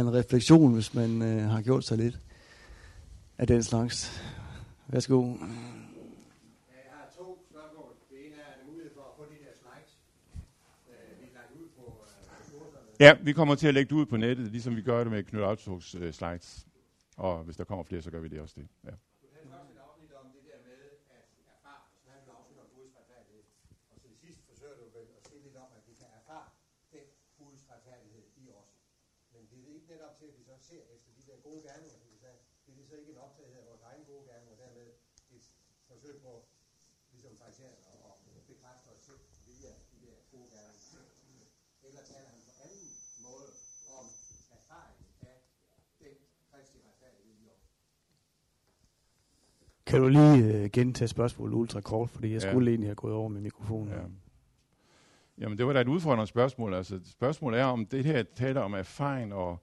en refleksion, hvis man øh, har gjort sig lidt af den slags. Værsgo. Jeg har to spørgsmål. Det ene er, er mulighed for at få de der slides, øh, vi lagt ud på øh. Ja, vi kommer til at lægge det ud på nettet, ligesom vi gør det med Knud Autogs øh, slides. Og hvis der kommer flere, så gør vi det også det. Ja. Du havde først et afsnit om det der med at erfare, og så havde du et afsnit om Guds retfærdighed. Og til sidst forsøger du vel at sige lidt om, at vi kan erfare den Guds retfærdighed i os. Men det er ikke netop til, at vi så ser efter de der gode gerninger, som vi sagde. Det er så ikke en optagethed af vores egen gode gerninger, og dermed et forsøg på, ligesom farisæerne, at bekræfte os selv via de der gode gerninger. Eller taler han på anden måde om erfaring af den kristi retfærdighed i os. Kan du lige øh, gentage spørgsmålet ultra kort, fordi jeg Ja. skulle egentlig have gået over med mikrofonen. Ja. Jamen, det var da et udfordrende spørgsmål. Altså, spørgsmålet er, om det her taler om erfaring, og,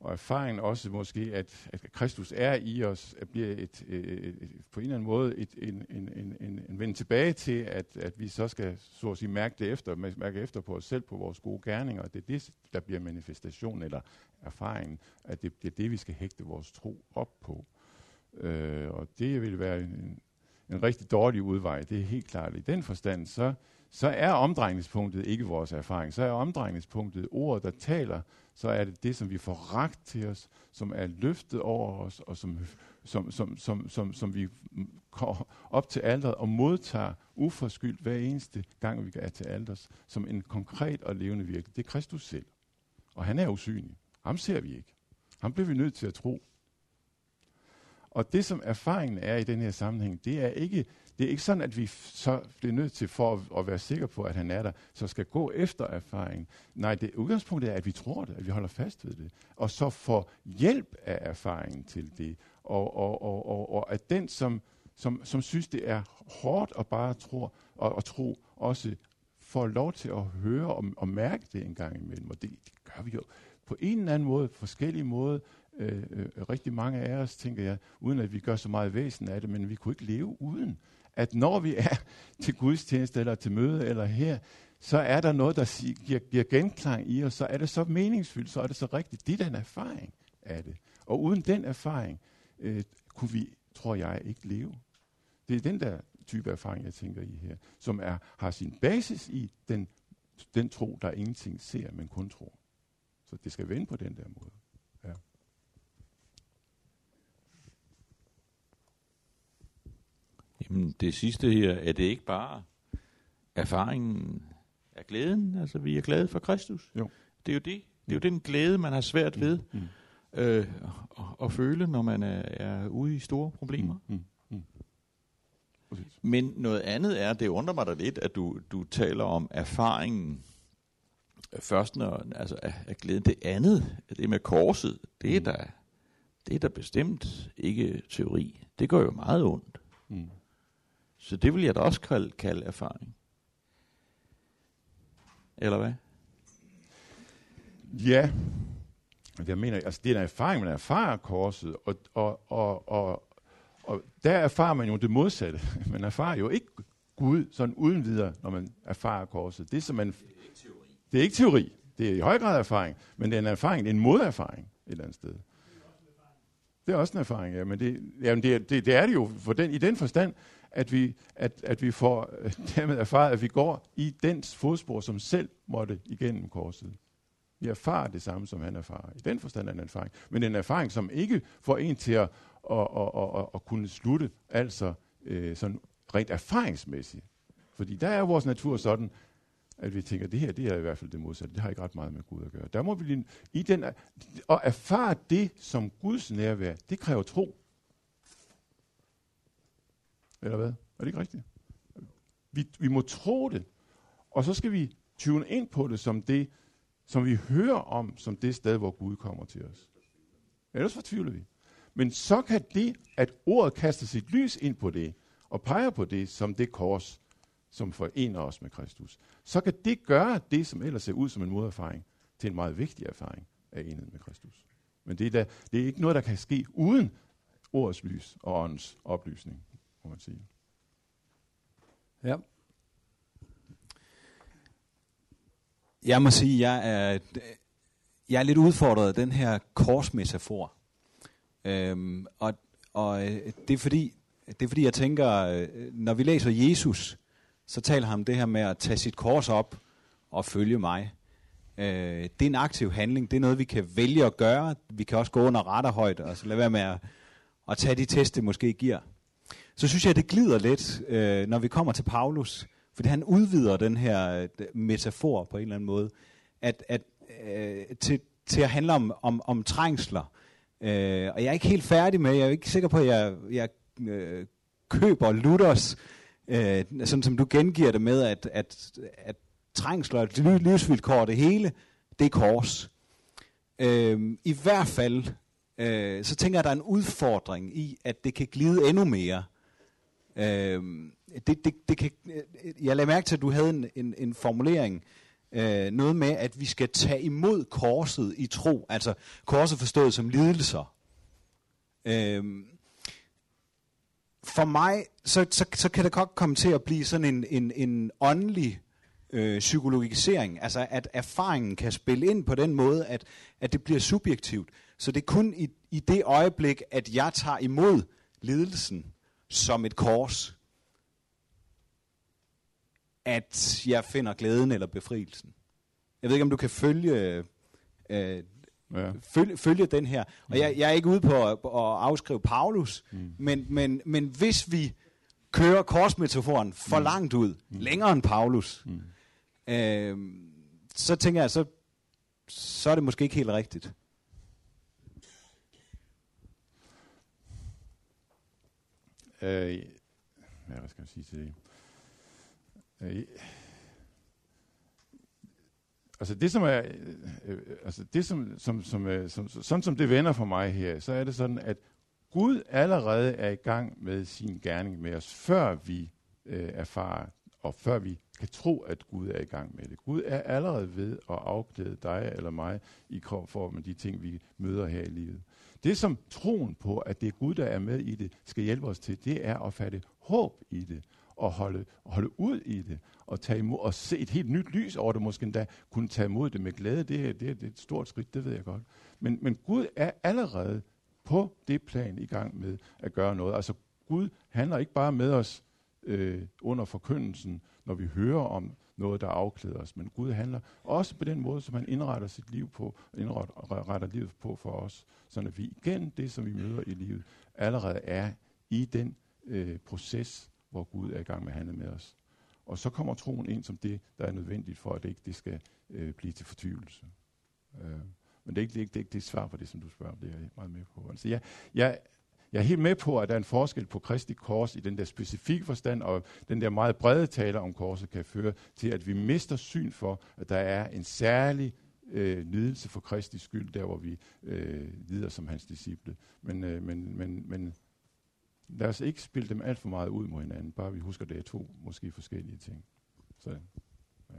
og erfaring også måske, at, at Kristus er i os, at bliver et, et, et, på en eller anden måde et, en, en, en, en, en vende tilbage til, at, at vi så skal så at sige, mærke det efter, mærke efter på os selv, på vores gode gerninger. Det er det, der bliver manifestation eller erfaringen, at det, det er det, vi skal hægte vores tro op på. Øh, og det vil være en, en rigtig dårlig udvej, det er helt klart. I den forstand, så, så er omdrejningspunktet ikke vores erfaring. Så er omdrejningspunktet ordet, der taler, så er det det, som vi får ragt til os, som er løftet over os, og som, som, som, som, som, som vi går op til alderet og modtager uforskyldt hver eneste gang, vi er til alders, som en konkret og levende virkelighed. Det er Kristus selv. Og han er usynlig. Ham ser vi ikke. Ham bliver vi nødt til at tro. Og det, som erfaringen er i den her sammenhæng, det er ikke, det er ikke sådan, at vi så bliver nødt til, for at, at være sikre på, at han er der, så skal gå efter erfaringen. Nej, det udgangspunktet er, at vi tror det, at vi holder fast ved det, og så får hjælp af erfaringen til det. Og, og, og, og, og at den, som, som, som synes, det er hårdt at bare tro, og, og tro, også får lov til at høre og, og mærke det en gang imellem. Og det, det gør vi jo på en eller anden måde, forskellige måder, øh, øh, rigtig mange af os, tænker jeg, uden at vi gør så meget væsen af det, men vi kunne ikke leve uden, at når vi er til gudstjeneste eller til møde eller her, så er der noget, der giver, giver genklang i os, så er det så meningsfyldt, så er det så rigtigt. Det er den erfaring af det. Og uden den erfaring, øh, kunne vi, tror jeg, ikke leve. Det er den der type erfaring, jeg tænker i her, som er, har sin basis i den, den tro, der ingenting ser, men kun tror. Så det skal vende på den der måde. Ja. Jamen, det sidste her, er det ikke bare erfaringen af glæden? Altså, vi er glade for Kristus. Jo. Det er jo det. Det er jo den glæde, man har svært ved Mm. øh, at, at føle, når man er, er ude i store problemer. Mm. Mm. Mm. Men noget andet er, det undrer mig da lidt, at du, du taler om erfaringen først, når, altså af, af glæden. Det andet, det med korset, det er Mm. da, det er da bestemt ikke teori. Det gør jo meget ondt. Mm. Så det vil jeg da også kalde, kalde erfaring. Eller hvad? Ja, jeg mener, altså det er en erfaring, man erfarer korset, og, og, og, og, og der erfarer man jo det modsatte. Man erfarer jo ikke Gud sådan uden videre, når man erfarer korset. Det, som man, det er ikke teori. Det er ikke teori. Det er i høj grad erfaring, men det er en erfaring, det er en moderfaring et eller andet sted. Det er også en erfaring, ja, men det, jamen det, er- det, det er det jo for den, i den forstand, at vi, at, at vi får dermed erfaret, at vi går i dens fodspor, som selv måtte igennem korset. Vi erfarer det samme, som han erfarer. I den forstand er en erfaring. Men en erfaring, som ikke får en til at, at, at, at, at, at kunne slutte, altså øh, sådan rent erfaringsmæssigt. Fordi der er vores natur sådan, at vi tænker, det her det er i hvert fald det modsatte. Det har ikke ret meget med Gud at gøre. Der må vi lige, i den, at erfare det som Guds nærvær, det kræver tro. Eller hvad? Er det ikke rigtigt? Vi, vi må tro det, og så skal vi tune ind på det som det, som vi hører om, som det sted, hvor Gud kommer til os. Ellers fortvivler vi. Men så kan det, at ordet kaster sit lys ind på det, og peger på det som det kors, som forener os med Kristus, så kan det gøre det, som ellers ser ud som en moderfaring, til en meget vigtig erfaring af enhed med Kristus. Men det er, da, det er ikke noget, der kan ske uden ordets lys og åndens oplysning, må man sige. Ja. Jeg må sige, jeg er, jeg er lidt udfordret af den her korsmetafor. Øhm, og og øh, det, er fordi, det er fordi, jeg tænker, øh, når vi læser Jesus, så taler han om det her med at tage sit kors op og følge mig. Øh, det er en aktiv handling. Det er noget, vi kan vælge at gøre. Vi kan også gå under retterhøjde og så lade være med at, at tage de test, det måske giver. Så synes jeg, at det glider lidt, øh, når vi kommer til Paulus. Fordi han udvider den her øh, metafor på en eller anden måde. At, at, øh, til, til at handle om, om, om trængsler. Øh, og jeg er ikke helt færdig med, jeg er ikke sikker på, at jeg, jeg øh, køber Luthers, øh, sådan som du gengiver det med, at, at, at trængsler og livsvilkår, det hele, det er kors. Øh, I hvert fald, øh, så tænker jeg, at der er en udfordring i, at det kan glide endnu mere. Øh, det, det, det kan, øh, jeg lagde mærke til, at du havde en, en, en formulering, øh, noget med, at vi skal tage imod korset i tro. Altså korset forstået som lidelser. Øh, for mig, så, så, så kan det godt komme til at blive sådan en, en, en åndelig øh, psykologisering. Altså at erfaringen kan spille ind på den måde, at, at det bliver subjektivt. Så det er kun i, i det øjeblik, at jeg tager imod lidelsen som et kors, at jeg finder glæden eller befrielsen. Jeg ved ikke, om du kan følge, øh, ja. følge, følge den her. Og jeg, jeg er ikke ude på at, at afskrive Paulus, mm. men, men, men hvis vi kører korsmetaforen for mm. langt ud, mm. længere end Paulus, mm. øh, så tænker jeg, så, så er det måske ikke helt rigtigt. Øh, hvad skal jeg sige til det? Øh, altså det som er, øh, øh, altså det som, som, som, øh, som, sådan som det vender for mig her, så er det sådan, at Gud allerede er i gang med sin gerning med os, før vi øh, erfarer, og før vi kan tro, at Gud er i gang med det. Gud er allerede ved at afklæde dig eller mig i form af de ting, vi møder her i livet. Det som troen på, at det er Gud, der er med i det, skal hjælpe os til, det er at fatte håb i det, og holde, holde ud i det, og, tage imod, og se et helt nyt lys over det, måske endda kunne tage imod det med glæde. Det, det, det er et stort skridt, det ved jeg godt. Men, men Gud er allerede på det plan i gang med at gøre noget. Altså Gud handler ikke bare med os øh, under forkyndelsen, når vi hører om noget, der afklæder os, men Gud handler også på den måde, som han indretter sit liv på, indretter livet på for os, så at vi igen, det som vi møder i livet, allerede er i den øh, proces, hvor Gud er i gang med at handle med os. Og så kommer troen ind som det, der er nødvendigt for, at det ikke det skal øh, blive til fortvivlelse. Øh, men det er, ikke, det, er ikke, det er ikke det svar på det, som du spørger om. Det er jeg meget med på. Altså, jeg, jeg, jeg er helt med på, at der er en forskel på Kristi kors i den der specifikke forstand, og den der meget brede tale om korset kan føre til, at vi mister syn for, at der er en særlig øh, nydelse for Kristi skyld, der hvor vi øh, lider som hans disciple. Men, øh, men, men, men lad os ikke spille dem alt for meget ud mod hinanden, bare vi husker, at det er to måske forskellige ting. Så, ja.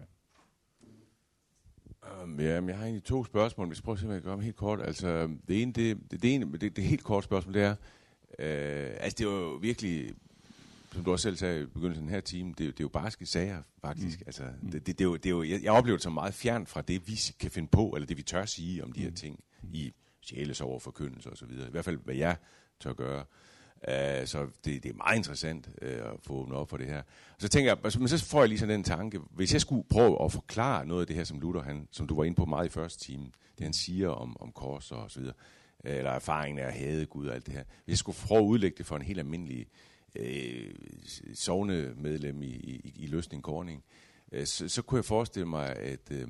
Um, ja, men jeg har egentlig to spørgsmål, Vi skal prøve at se, hvad jeg gør dem helt kort. Altså, det ene, det, det, det, ene, det, det helt kort spørgsmål, det er, øh, altså det er jo virkelig, som du også selv sagde i begyndelsen af den her time, det, det er jo barske sager, faktisk. Mm. Altså, det, det, det, er jo, det er jo, jeg, jeg oplever det som meget fjern fra det, vi kan finde på, eller det, vi tør sige om de her mm. ting, i sjælesover, forkyndelse og så videre. I hvert fald, hvad jeg tør gøre. Uh, så det, det er meget interessant uh, at få åbnet op for det her. Så tænker jeg, altså, men så får jeg lige sådan en tanke. Hvis jeg skulle prøve at forklare noget af det her, som Luther, han, som du var inde på meget i første time, det han siger om, om kors og så videre, eller erfaringen af at hade Gud og alt det her. Hvis jeg skulle prøve at udlægge det for en helt almindelig øh, sovnemedlem i, i, i Løsning Korning, øh, så, så kunne jeg forestille mig, at, øh,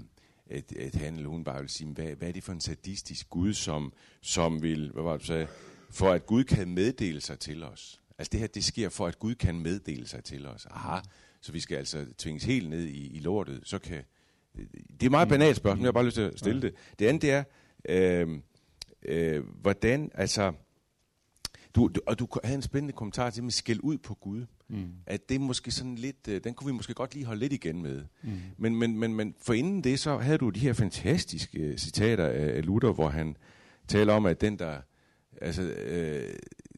at, at han eller hun bare ville sige, hvad, hvad er det for en sadistisk Gud, som, som vil, hvad var det, du sagde, for at Gud kan meddele sig til os. Altså det her, det sker for, at Gud kan meddele sig til os. Aha, så vi skal altså tvinges helt ned i, i lortet. Så kan, det er meget banalt spørgsmål, jeg har bare lyst til at stille det. Det andet det er, øh, øh, hvordan, altså, du, du, og du havde en spændende kommentar til med skæld ud på Gud. Mm. At det måske sådan lidt, øh, den kunne vi måske godt lige holde lidt igen med. Mm. Men, men, men, men for inden det, så havde du de her fantastiske øh, citater af Luther, hvor han taler om, at den, der altså, øh,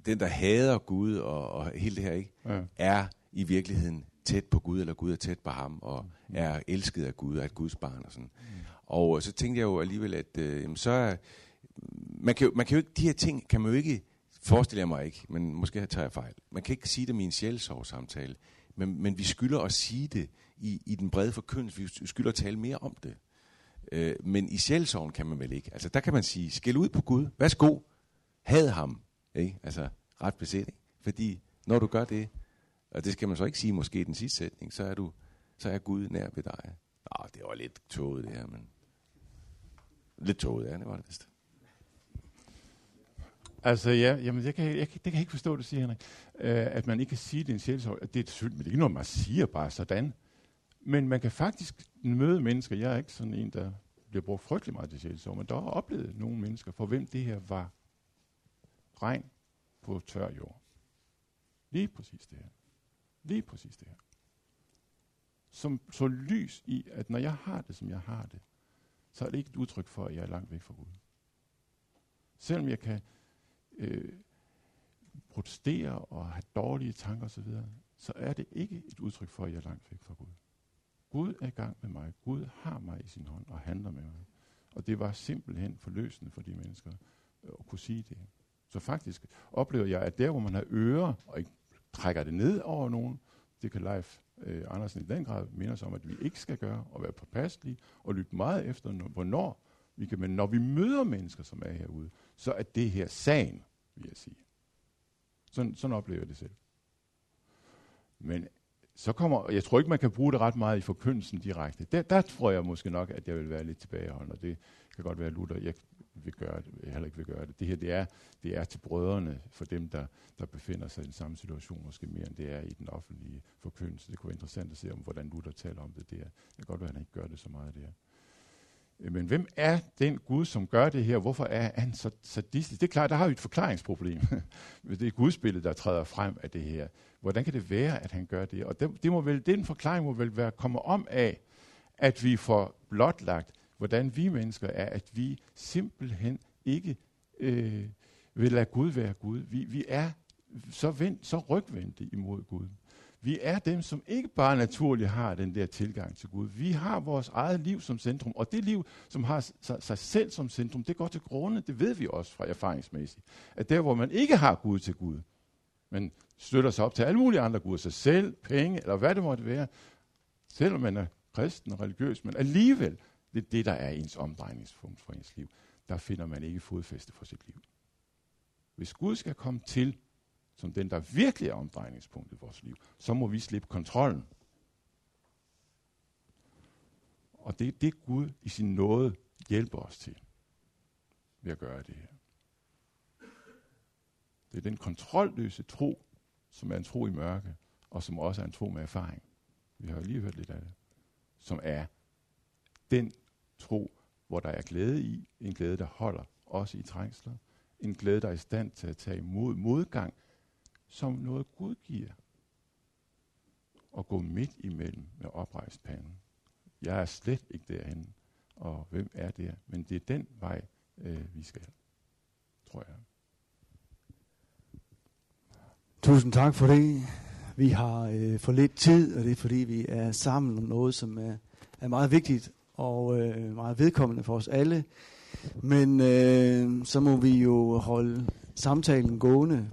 den, der hader Gud og, og hele det her, ikke, ja. er i virkeligheden tæt på Gud, eller Gud er tæt på ham, og mm. er elsket af Gud, og er et Guds barn og sådan. Mm. Og så tænkte jeg jo alligevel, at øh, jamen, så er, man kan, jo, man kan jo ikke, de her ting kan man jo ikke, forestiller jeg mig ikke, men måske tager jeg fejl. Man kan ikke sige det i en sjælsovsamtale, men, men vi skylder at sige det i, i den brede forkyndelse. Vi skylder at tale mere om det. Øh, men i sjælsorgen kan man vel ikke. Altså der kan man sige, skæld ud på Gud. Værsgo. Had ham. Ikke? Altså ret beset. Ikke? Fordi når du gør det, og det skal man så ikke sige måske i den sidste sætning, så er, du, så er Gud nær ved dig. Nå, det var lidt tåget det her, men lidt tåget, ja, det var det vist. Altså ja, jamen, jeg kan, jeg, det kan jeg ikke forstå, det siger Henrik. Øh, at man ikke kan sige, det er en sjælsorg. Det er, men det er ikke noget, man siger bare sådan. Men man kan faktisk møde mennesker. Jeg er ikke sådan en, der bliver brugt frygtelig meget til sjælsorg, men der har oplevet nogle mennesker, for hvem det her var regn på tør jord. Lige præcis det her. Lige præcis det her. Som så lys i, at når jeg har det, som jeg har det, så er det ikke et udtryk for, at jeg er langt væk fra Gud. Selvom jeg kan øh, protestere og have dårlige tanker osv., så er det ikke et udtryk for, at jeg er langt væk fra Gud. Gud er i gang med mig. Gud har mig i sin hånd og handler med mig. Og det var simpelthen forløsende for de mennesker øh, at kunne sige det. Så faktisk oplever jeg, at der, hvor man har ører og ikke trækker det ned over nogen, det kan Leif øh, Andersen i den grad minde os om, at vi ikke skal gøre, og være påpasselige, og lytte meget efter, hvornår vi kan. Men når vi møder mennesker, som er herude, så er det her sagen, vil jeg sige. Sådan, sådan oplever jeg det selv. Men så kommer, jeg tror ikke, man kan bruge det ret meget i forkyndelsen direkte. Der, der tror jeg måske nok, at jeg vil være lidt tilbageholdende, og det kan godt være, at Luther jeg vil gøre det, jeg heller ikke vil gøre det. Det her, det er, det er til brødrene, for dem, der, der befinder sig i den samme situation, måske mere end det er i den offentlige forkyndelse. Det kunne være interessant at se, om hvordan Luther taler om det der. Det kan godt være, at han ikke gør det så meget der. Øh, men hvem er den Gud, som gør det her? Hvorfor er han så sadistisk? Det er klart, der har vi et forklaringsproblem. det er Gudsbilledet, der træder frem af det her. Hvordan kan det være, at han gør det? Og det, det må vel, den forklaring må vel være kommet om af, at vi får blotlagt, hvordan vi mennesker er, at vi simpelthen ikke øh, vil lade Gud være Gud. Vi, vi er så, vendt, så rygvendte imod Gud. Vi er dem, som ikke bare naturligt har den der tilgang til Gud. Vi har vores eget liv som centrum, og det liv, som har sig selv som centrum, det går til grunde, det ved vi også fra erfaringsmæssigt. At der, hvor man ikke har Gud til Gud, men støtter sig op til alle mulige andre guder, sig selv, penge, eller hvad det måtte være, selvom man er kristen og religiøs, men alligevel, det er det, der er ens omdrejningspunkt for ens liv. Der finder man ikke fodfæste for sit liv. Hvis Gud skal komme til, som den, der virkelig er omdrejningspunktet i vores liv, så må vi slippe kontrollen. Og det er det, Gud i sin nåde hjælper os til ved at gøre det her. Det er den kontrolløse tro, som er en tro i mørke, og som også er en tro med erfaring. Vi har jo lige hørt lidt af det. Som er den tro, hvor der er glæde i, en glæde, der holder også i trængsler, en glæde, der er i stand til at tage imod modgang, som noget Gud giver. Og gå midt imellem med oprejst pande. Jeg er slet ikke derhen, og hvem er det? Men det er den vej, øh, vi skal, tror jeg. Tusind tak for det. Vi har øh, for lidt tid, og det er fordi, vi er sammen om noget, som er, er meget vigtigt og øh, meget vedkommende for os alle. Men øh, så må vi jo holde samtalen gående